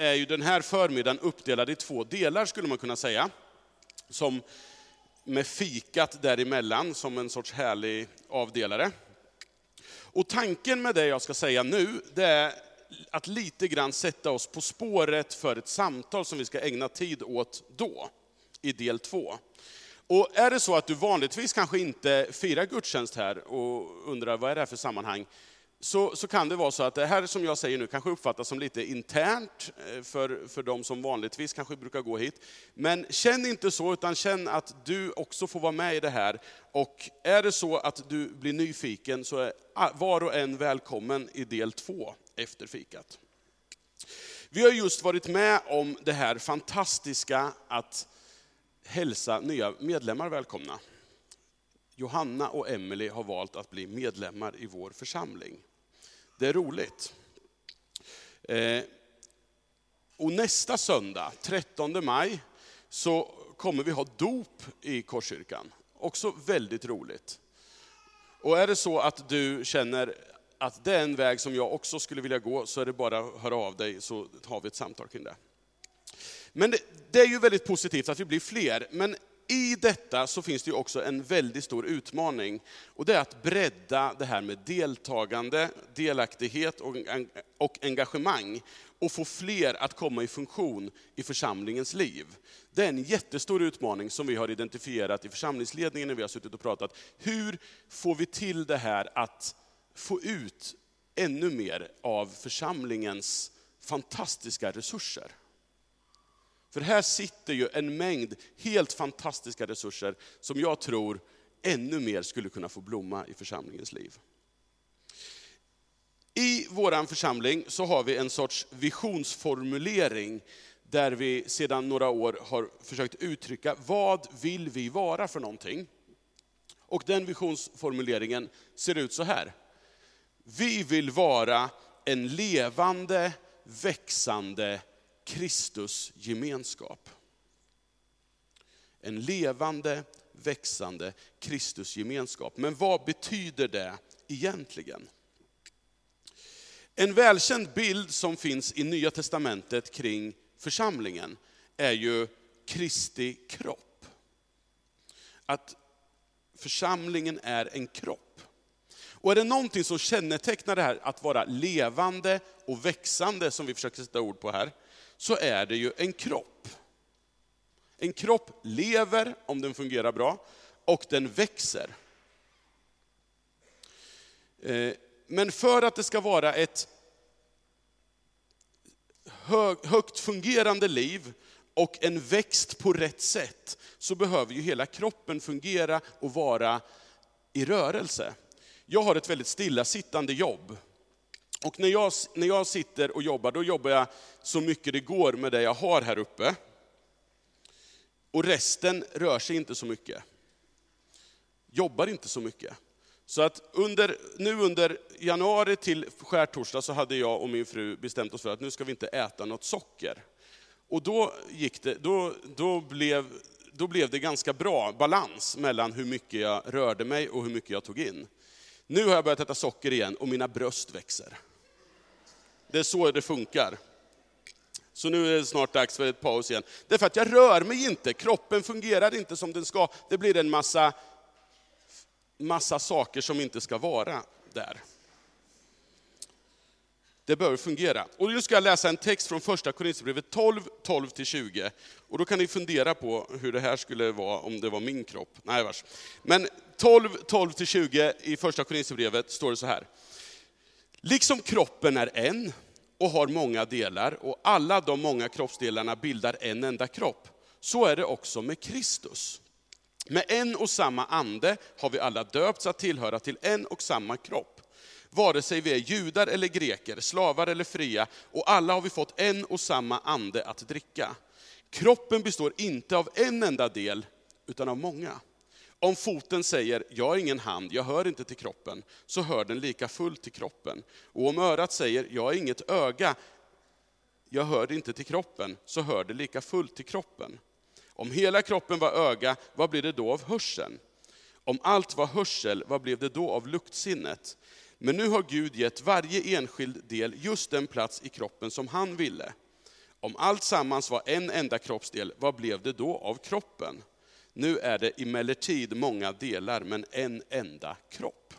är ju den här förmiddagen uppdelad i två delar skulle man kunna säga. Som med fikat däremellan som en sorts härlig avdelare. Och tanken med det jag ska säga nu, det är att lite grann sätta oss på spåret för ett samtal som vi ska ägna tid åt då, i del två. Och är det så att du vanligtvis kanske inte firar gudstjänst här och undrar vad är det här för sammanhang, så, så kan det vara så att det här som jag säger nu kanske uppfattas som lite internt eh, för, för de som vanligtvis kanske brukar gå hit. Men känn inte så, utan känn att du också får vara med i det här. Och är det så att du blir nyfiken så är var och en välkommen i del två efter fikat. Vi har just varit med om det här fantastiska att hälsa nya medlemmar välkomna. Johanna och Emelie har valt att bli medlemmar i vår församling. Det är roligt. Eh, och nästa söndag, 13 maj, så kommer vi ha dop i Korskyrkan. Också väldigt roligt. Och är det så att du känner att det är en väg som jag också skulle vilja gå, så är det bara att höra av dig så har vi ett samtal kring det. Men det, det är ju väldigt positivt att vi blir fler, men i detta så finns det ju också en väldigt stor utmaning. Och det är att bredda det här med deltagande, delaktighet och engagemang. Och få fler att komma i funktion i församlingens liv. Det är en jättestor utmaning som vi har identifierat i församlingsledningen när vi har suttit och pratat. Hur får vi till det här att få ut ännu mer av församlingens fantastiska resurser? För här sitter ju en mängd helt fantastiska resurser som jag tror ännu mer skulle kunna få blomma i församlingens liv. I vår församling så har vi en sorts visionsformulering där vi sedan några år har försökt uttrycka vad vill vi vara för någonting. Och den visionsformuleringen ser ut så här. Vi vill vara en levande, växande Kristus gemenskap. En levande, växande Kristus gemenskap. Men vad betyder det egentligen? En välkänd bild som finns i Nya Testamentet kring församlingen är ju Kristi kropp. Att församlingen är en kropp. Och är det någonting som kännetecknar det här att vara levande och växande, som vi försöker sätta ord på här, så är det ju en kropp. En kropp lever om den fungerar bra och den växer. Eh, men för att det ska vara ett högt fungerande liv och en växt på rätt sätt, så behöver ju hela kroppen fungera och vara i rörelse. Jag har ett väldigt stillasittande jobb. Och när jag, när jag sitter och jobbar, då jobbar jag så mycket det går med det jag har här uppe. Och resten rör sig inte så mycket. Jobbar inte så mycket. Så att under, nu under januari till skärtorsdag så hade jag och min fru bestämt oss för att nu ska vi inte äta något socker. Och då, gick det, då, då, blev, då blev det ganska bra balans mellan hur mycket jag rörde mig och hur mycket jag tog in. Nu har jag börjat äta socker igen och mina bröst växer. Det är så det funkar. Så nu är det snart dags för ett paus igen. Det är för att jag rör mig inte, kroppen fungerar inte som den ska. Det blir en massa, massa saker som inte ska vara där. Det behöver fungera. Och nu ska jag läsa en text från första Korinthierbrevet 12, 12-20. Och då kan ni fundera på hur det här skulle vara om det var min kropp. Nej vars. Men 12, 12-20 i första Korinthierbrevet står det så här. Liksom kroppen är en och har många delar och alla de många kroppsdelarna bildar en enda kropp, så är det också med Kristus. Med en och samma ande har vi alla döpts att tillhöra till en och samma kropp. Vare sig vi är judar eller greker, slavar eller fria, och alla har vi fått en och samma ande att dricka. Kroppen består inte av en enda del, utan av många. Om foten säger, jag har ingen hand, jag hör inte till kroppen, så hör den lika fullt till kroppen. Och om örat säger, jag har inget öga, jag hör inte till kroppen, så hör det lika fullt till kroppen. Om hela kroppen var öga, vad blir det då av hörseln? Om allt var hörsel, vad blev det då av luktsinnet? Men nu har Gud gett varje enskild del just den plats i kroppen som han ville. Om allt sammans var en enda kroppsdel, vad blev det då av kroppen? Nu är det emellertid många delar, men en enda kropp.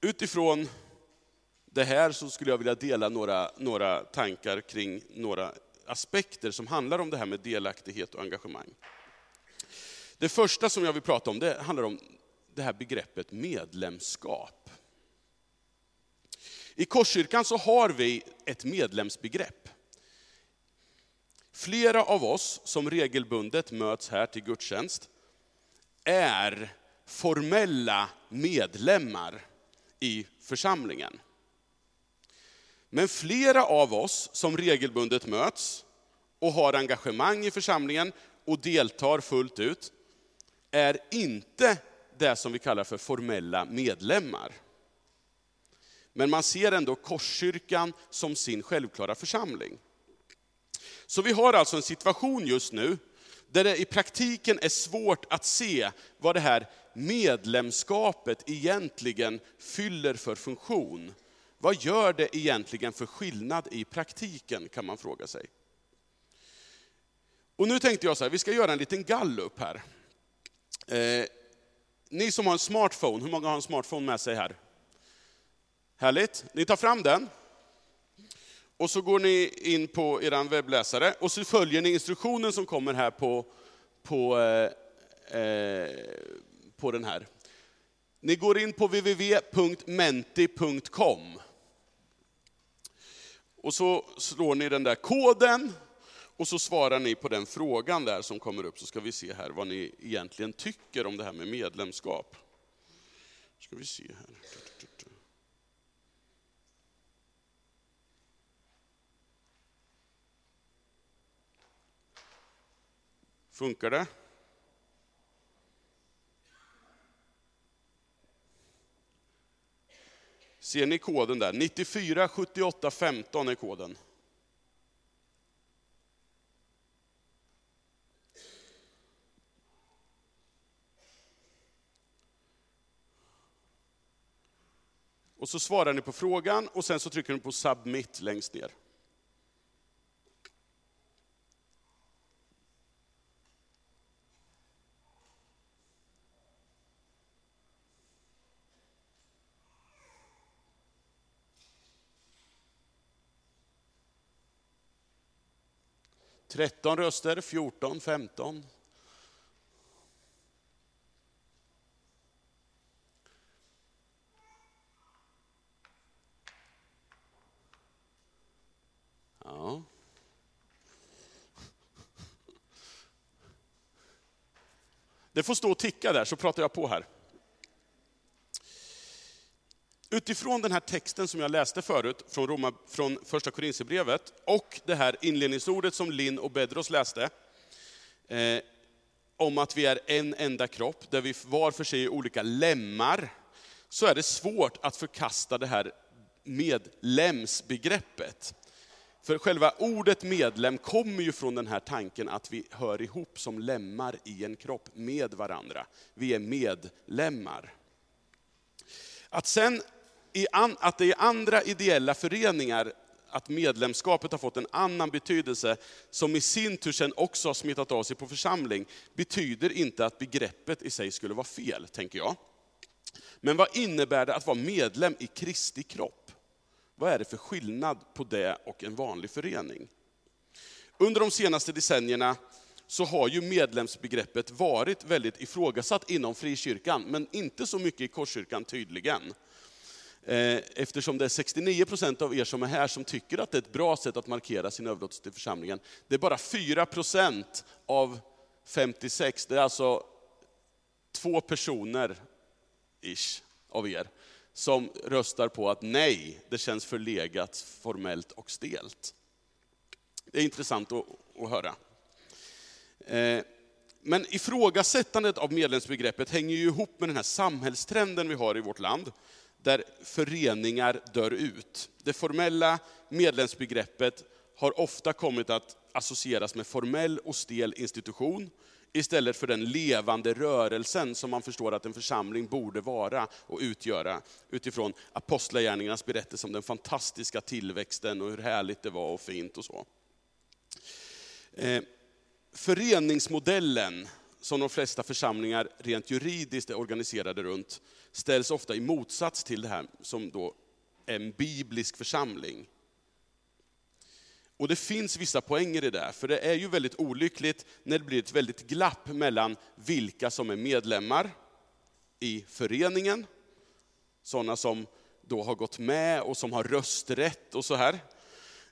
Utifrån det här så skulle jag vilja dela några, några tankar kring några aspekter som handlar om det här med delaktighet och engagemang. Det första som jag vill prata om, det handlar om det här begreppet medlemskap. I Korskyrkan så har vi ett medlemsbegrepp. Flera av oss som regelbundet möts här till gudstjänst är formella medlemmar i församlingen. Men flera av oss som regelbundet möts och har engagemang i församlingen och deltar fullt ut, är inte det som vi kallar för formella medlemmar. Men man ser ändå Korskyrkan som sin självklara församling. Så vi har alltså en situation just nu där det i praktiken är svårt att se vad det här medlemskapet egentligen fyller för funktion. Vad gör det egentligen för skillnad i praktiken, kan man fråga sig. Och nu tänkte jag så här, vi ska göra en liten gallup här. Eh, ni som har en smartphone, hur många har en smartphone med sig här? Härligt, ni tar fram den. Och så går ni in på er webbläsare och så följer ni instruktionen som kommer här på, på, eh, eh på den här. Ni går in på www.menti.com. Och så slår ni den där koden och så svarar ni på den frågan där som kommer upp, så ska vi se här vad ni egentligen tycker om det här med medlemskap. Ska vi se här. Funkar det? Ser ni koden där? 94 78 15 är koden. Och så svarar ni på frågan och sen så trycker ni på submit längst ner. 13 röster, 14, 15. Ja. Det får stå och ticka där, så pratar jag på här. Utifrån den här texten som jag läste förut, från, Roma, från första Korinthierbrevet, och det här inledningsordet som Linn och Bedros läste, eh, om att vi är en enda kropp, där vi var för sig är olika lemmar, så är det svårt att förkasta det här medlemsbegreppet. För själva ordet medlem kommer ju från den här tanken att vi hör ihop som lemmar i en kropp med varandra. Vi är medlemmar. Att sen att det i andra ideella föreningar, att medlemskapet har fått en annan betydelse, som i sin tur sen också har smittat av sig på församling, betyder inte att begreppet i sig skulle vara fel, tänker jag. Men vad innebär det att vara medlem i Kristi kropp? Vad är det för skillnad på det och en vanlig förening? Under de senaste decennierna så har ju medlemsbegreppet varit väldigt ifrågasatt inom frikyrkan, men inte så mycket i Korskyrkan tydligen. Eh, eftersom det är 69 procent av er som är här som tycker att det är ett bra sätt att markera sin överlåtelse till församlingen. Det är bara 4 procent av 56, det är alltså två personer ish av er, som röstar på att nej, det känns förlegat, formellt och stelt. Det är intressant att, att höra. Eh, men ifrågasättandet av medlemsbegreppet hänger ju ihop med den här samhällstrenden vi har i vårt land, där föreningar dör ut. Det formella medlemsbegreppet har ofta kommit att associeras med formell och stel institution, istället för den levande rörelsen som man förstår att en församling borde vara och utgöra utifrån apostlagärningarnas berättelse om den fantastiska tillväxten och hur härligt det var och fint och så. Eh, föreningsmodellen, som de flesta församlingar rent juridiskt är organiserade runt, ställs ofta i motsats till det här som då är en biblisk församling. Och det finns vissa poänger i det, för det är ju väldigt olyckligt när det blir ett väldigt glapp mellan vilka som är medlemmar i föreningen, sådana som då har gått med och som har rösträtt och så här.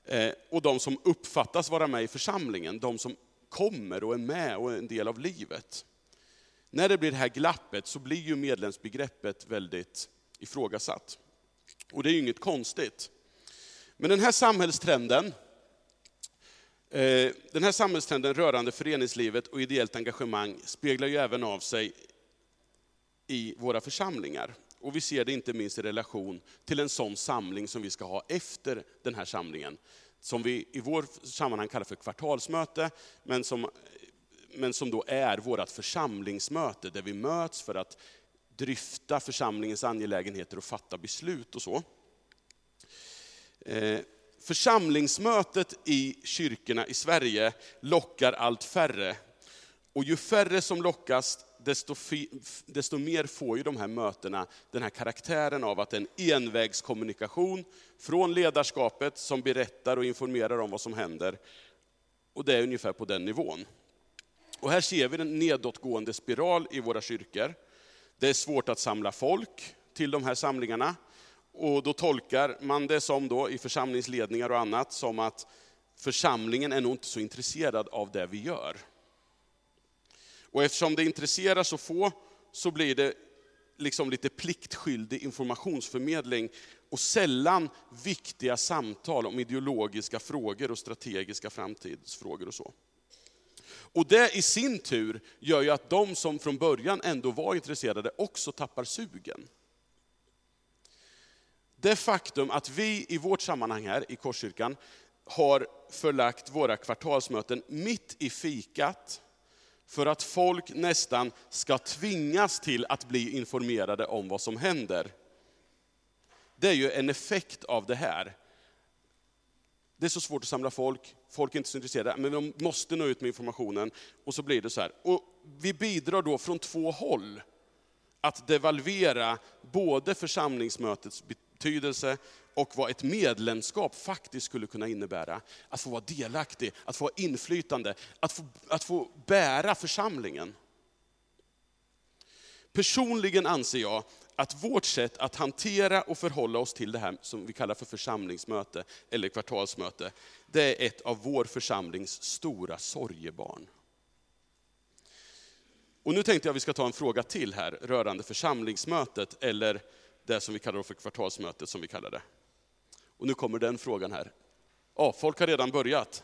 Eh, och de som uppfattas vara med i församlingen, de som kommer och är med och är en del av livet. När det blir det här glappet så blir ju medlemsbegreppet väldigt ifrågasatt. Och det är ju inget konstigt. Men den här samhällstrenden, eh, den här samhällstrenden rörande föreningslivet och ideellt engagemang speglar ju även av sig i våra församlingar. Och vi ser det inte minst i relation till en sån samling som vi ska ha efter den här samlingen. Som vi i vårt sammanhang kallar för kvartalsmöte, men som, men som då är vårt församlingsmöte, där vi möts för att dryfta församlingens angelägenheter och fatta beslut och så. Eh, församlingsmötet i kyrkorna i Sverige lockar allt färre. Och ju färre som lockas, desto, desto mer får ju de här mötena den här karaktären av att en envägskommunikation från ledarskapet som berättar och informerar om vad som händer. Och det är ungefär på den nivån. Och här ser vi en nedåtgående spiral i våra kyrkor. Det är svårt att samla folk till de här samlingarna. Och då tolkar man det som då i församlingsledningar och annat som att församlingen är nog inte så intresserad av det vi gör. Och eftersom det intresserar så få så blir det liksom lite pliktskyldig informationsförmedling och sällan viktiga samtal om ideologiska frågor och strategiska framtidsfrågor och så. Och det i sin tur gör ju att de som från början ändå var intresserade också tappar sugen. Det faktum att vi i vårt sammanhang här i Korskyrkan har förlagt våra kvartalsmöten mitt i fikat, för att folk nästan ska tvingas till att bli informerade om vad som händer. Det är ju en effekt av det här. Det är så svårt att samla folk, folk är inte så intresserade, men de måste nå ut med informationen. Och så blir det så här. Och vi bidrar då från två håll att devalvera både församlingsmötets betydelse och vad ett medlemskap faktiskt skulle kunna innebära. Att få vara delaktig, att få ha inflytande, att få, att få bära församlingen. Personligen anser jag att vårt sätt att hantera och förhålla oss till det här som vi kallar för församlingsmöte eller kvartalsmöte, det är ett av vår församlings stora sorgebarn. Och nu tänkte jag att vi ska ta en fråga till här rörande församlingsmötet eller det som vi kallar för kvartalsmötet som vi kallar det. Och nu kommer den frågan här. Ja, folk har redan börjat.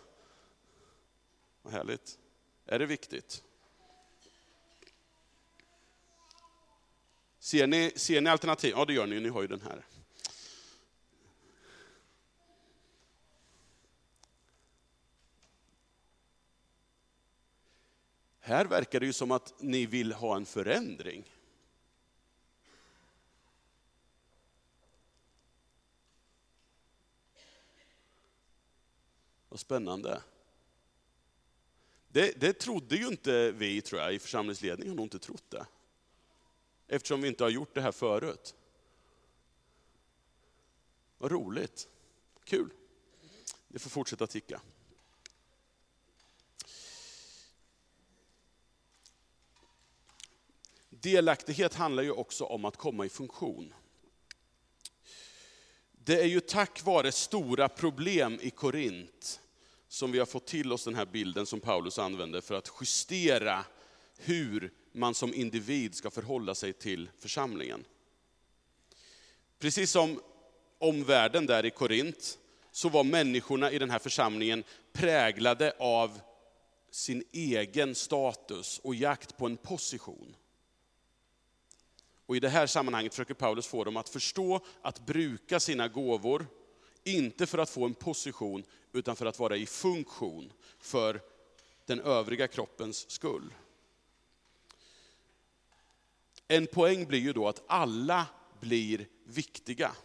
Vad härligt. Är det viktigt? Ser ni, ser ni alternativ? Ja, det gör ni, ni har ju den här. Här verkar det ju som att ni vill ha en förändring. Vad spännande. Det, det trodde ju inte vi, tror jag, i församlingsledningen har nog inte trott det. Eftersom vi inte har gjort det här förut. Vad roligt. Kul. Det får fortsätta ticka. Delaktighet handlar ju också om att komma i funktion. Det är ju tack vare stora problem i Korint som vi har fått till oss den här bilden som Paulus använder för att justera hur man som individ ska förhålla sig till församlingen. Precis som omvärlden där i Korint, så var människorna i den här församlingen präglade av sin egen status och jakt på en position. Och I det här sammanhanget försöker Paulus få dem att förstå att bruka sina gåvor, inte för att få en position, utan för att vara i funktion för den övriga kroppens skull. En poäng blir ju då att alla blir viktiga.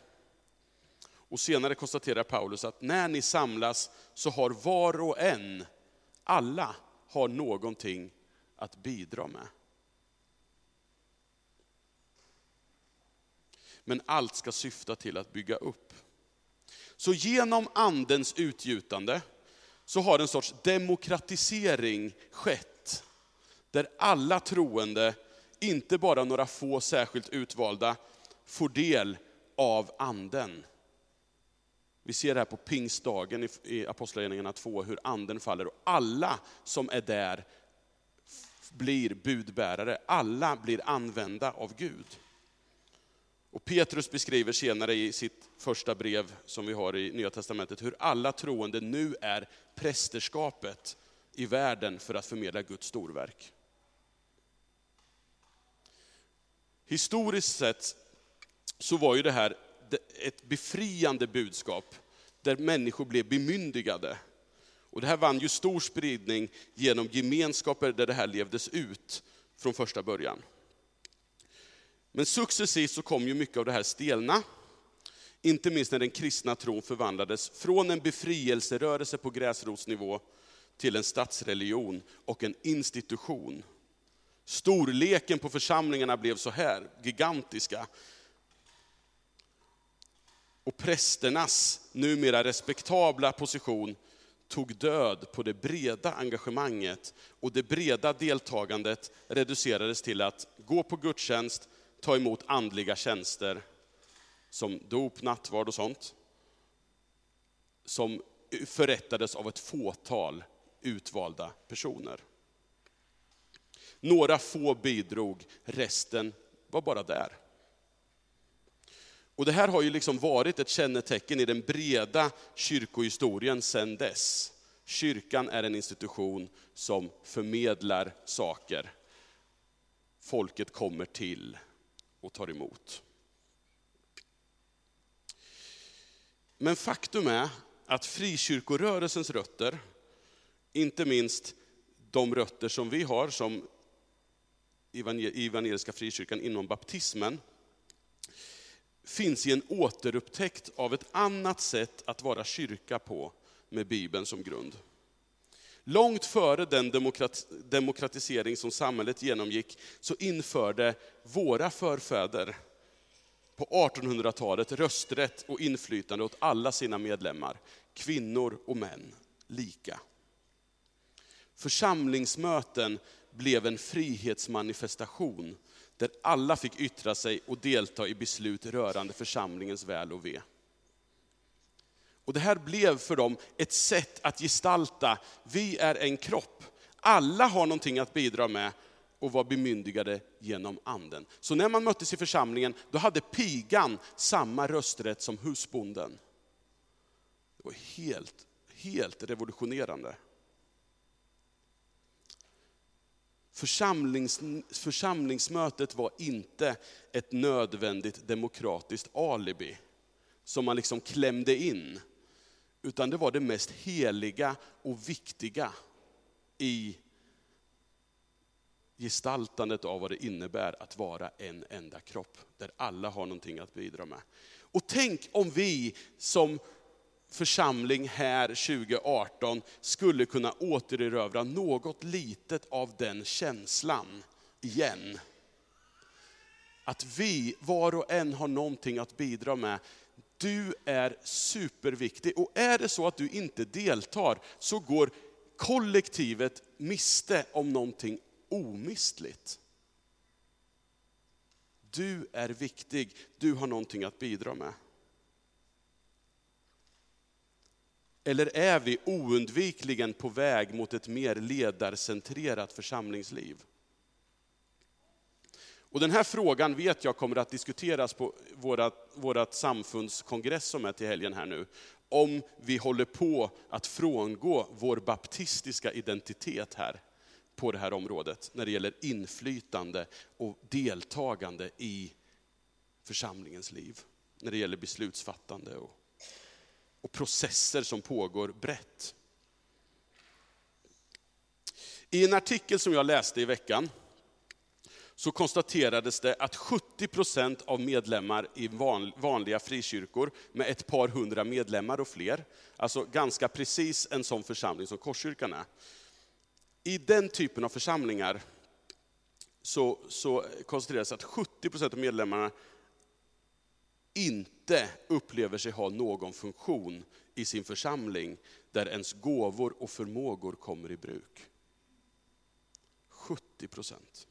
Och senare konstaterar Paulus att när ni samlas så har var och en, alla, har någonting att bidra med. Men allt ska syfta till att bygga upp. Så genom andens utgjutande så har en sorts demokratisering skett. Där alla troende, inte bara några få särskilt utvalda, får del av anden. Vi ser det här på pingstdagen i Apostlagärningarna 2, hur anden faller. Och alla som är där blir budbärare. Alla blir använda av Gud. Och Petrus beskriver senare i sitt första brev som vi har i Nya Testamentet, hur alla troende nu är prästerskapet i världen för att förmedla Guds storverk. Historiskt sett så var ju det här ett befriande budskap, där människor blev bemyndigade. Och det här vann ju stor spridning genom gemenskaper där det här levdes ut från första början. Men successivt så kom ju mycket av det här stelna. Inte minst när den kristna tron förvandlades från en befrielserörelse på gräsrotsnivå till en statsreligion och en institution. Storleken på församlingarna blev så här gigantiska. Och prästernas numera respektabla position tog död på det breda engagemanget och det breda deltagandet reducerades till att gå på gudstjänst, ta emot andliga tjänster som dop, nattvard och sånt. Som förrättades av ett fåtal utvalda personer. Några få bidrog, resten var bara där. Och det här har ju liksom varit ett kännetecken i den breda kyrkohistorien sedan dess. Kyrkan är en institution som förmedlar saker. Folket kommer till och tar emot. Men faktum är att frikyrkorörelsens rötter, inte minst de rötter som vi har som i evangeliska frikyrkan inom baptismen, finns i en återupptäckt av ett annat sätt att vara kyrka på med Bibeln som grund. Långt före den demokratisering som samhället genomgick så införde våra förfäder på 1800-talet rösträtt och inflytande åt alla sina medlemmar, kvinnor och män, lika. Församlingsmöten blev en frihetsmanifestation där alla fick yttra sig och delta i beslut rörande församlingens väl och ve. Och det här blev för dem ett sätt att gestalta, vi är en kropp. Alla har någonting att bidra med och var bemyndigade genom anden. Så när man möttes i församlingen, då hade pigan samma rösträtt som husbonden. Det var helt, helt revolutionerande. Församlings, församlingsmötet var inte ett nödvändigt demokratiskt alibi som man liksom klämde in. Utan det var det mest heliga och viktiga i gestaltandet av vad det innebär att vara en enda kropp, där alla har någonting att bidra med. Och tänk om vi som församling här 2018 skulle kunna återerövra något litet av den känslan igen. Att vi, var och en, har någonting att bidra med. Du är superviktig. Och är det så att du inte deltar, så går kollektivet miste om någonting omistligt. Du är viktig, du har någonting att bidra med. Eller är vi oundvikligen på väg mot ett mer ledarcentrerat församlingsliv? Och den här frågan vet jag kommer att diskuteras på vårat, vårat samfundskongress som är till helgen här nu. Om vi håller på att frångå vår baptistiska identitet här på det här området, när det gäller inflytande och deltagande i församlingens liv. När det gäller beslutsfattande och och processer som pågår brett. I en artikel som jag läste i veckan, så konstaterades det att 70 procent av medlemmar i vanliga frikyrkor med ett par hundra medlemmar och fler, alltså ganska precis en sån församling som Korskyrkan är. I den typen av församlingar så, så konstaterades att 70 procent av medlemmarna inte upplever sig ha någon funktion i sin församling där ens gåvor och förmågor kommer i bruk. 70 procent.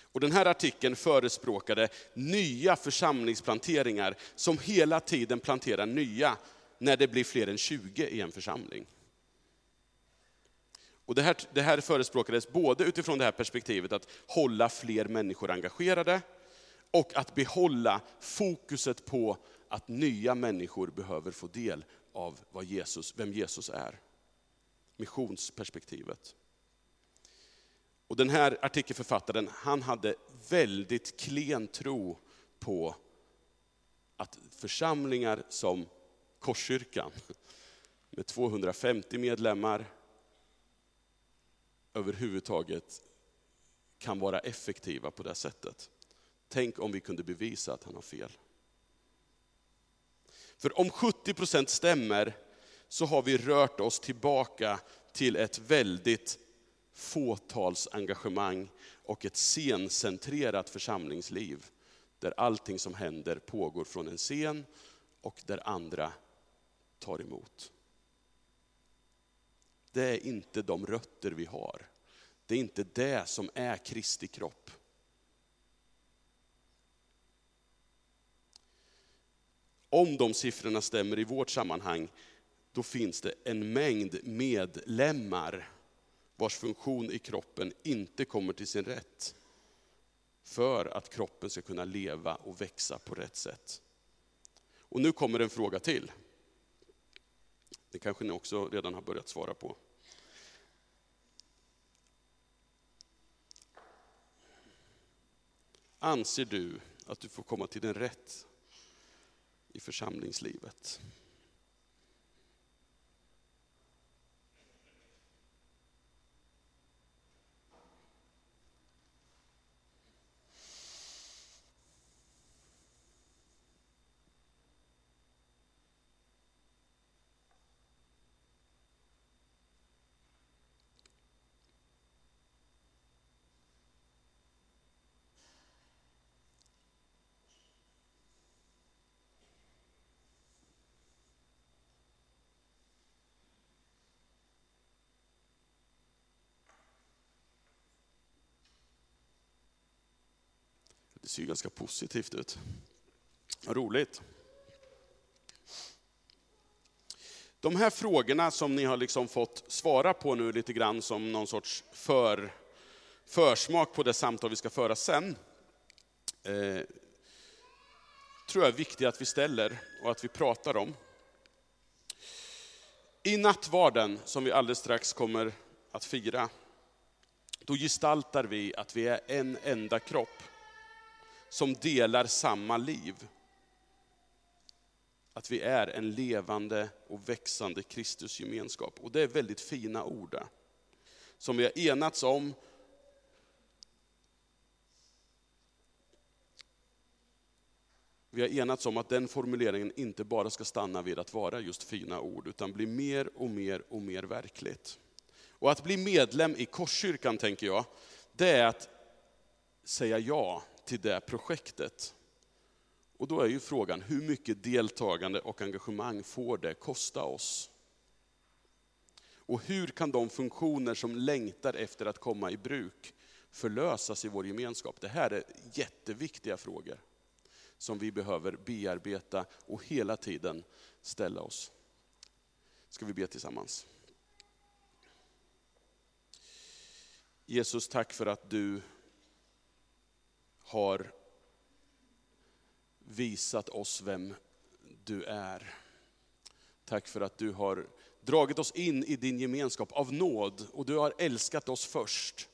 Och den här artikeln förespråkade nya församlingsplanteringar som hela tiden planterar nya när det blir fler än 20 i en församling. Och det, här, det här förespråkades både utifrån det här perspektivet att hålla fler människor engagerade och att behålla fokuset på att nya människor behöver få del av vad Jesus, vem Jesus är. Missionsperspektivet. Och den här artikelförfattaren, han hade väldigt klen tro på att församlingar som Korskyrkan, med 250 medlemmar, överhuvudtaget kan vara effektiva på det sättet. Tänk om vi kunde bevisa att han har fel. För om 70 procent stämmer så har vi rört oss tillbaka till ett väldigt fåtalsengagemang och ett scencentrerat församlingsliv. Där allting som händer pågår från en scen och där andra tar emot. Det är inte de rötter vi har. Det är inte det som är Kristi kropp. Om de siffrorna stämmer i vårt sammanhang, då finns det en mängd medlemmar vars funktion i kroppen inte kommer till sin rätt. För att kroppen ska kunna leva och växa på rätt sätt. Och nu kommer en fråga till. Det kanske ni också redan har börjat svara på. Anser du att du får komma till din rätt i församlingslivet? Det ser ju ganska positivt ut. Roligt. De här frågorna som ni har liksom fått svara på nu lite grann som någon sorts för, försmak på det samtal vi ska föra sen. Eh, tror jag är viktiga att vi ställer och att vi pratar om. I nattvarden, som vi alldeles strax kommer att fira, då gestaltar vi att vi är en enda kropp som delar samma liv. Att vi är en levande och växande Kristusgemenskap. Och det är väldigt fina ord som vi har enats om. Vi har enats om att den formuleringen inte bara ska stanna vid att vara just fina ord, utan bli mer och mer och mer verkligt. Och att bli medlem i Korskyrkan, tänker jag, det är att säga ja till det projektet. Och då är ju frågan, hur mycket deltagande och engagemang får det kosta oss? Och hur kan de funktioner som längtar efter att komma i bruk förlösas i vår gemenskap? Det här är jätteviktiga frågor som vi behöver bearbeta och hela tiden ställa oss. Ska vi be tillsammans? Jesus, tack för att du har visat oss vem du är. Tack för att du har dragit oss in i din gemenskap av nåd och du har älskat oss först.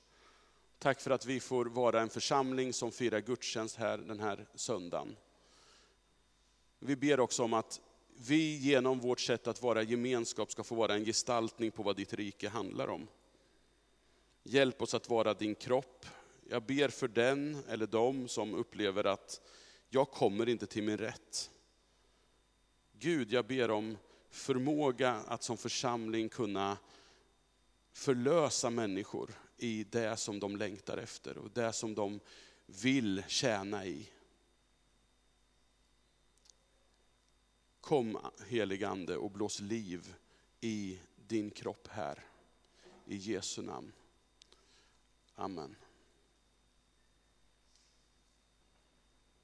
Tack för att vi får vara en församling som firar gudstjänst här den här söndagen. Vi ber också om att vi genom vårt sätt att vara gemenskap ska få vara en gestaltning på vad ditt rike handlar om. Hjälp oss att vara din kropp, jag ber för den eller dem som upplever att jag kommer inte till min rätt. Gud, jag ber om förmåga att som församling kunna förlösa människor i det som de längtar efter och det som de vill tjäna i. Kom heligande och blås liv i din kropp här. I Jesu namn. Amen.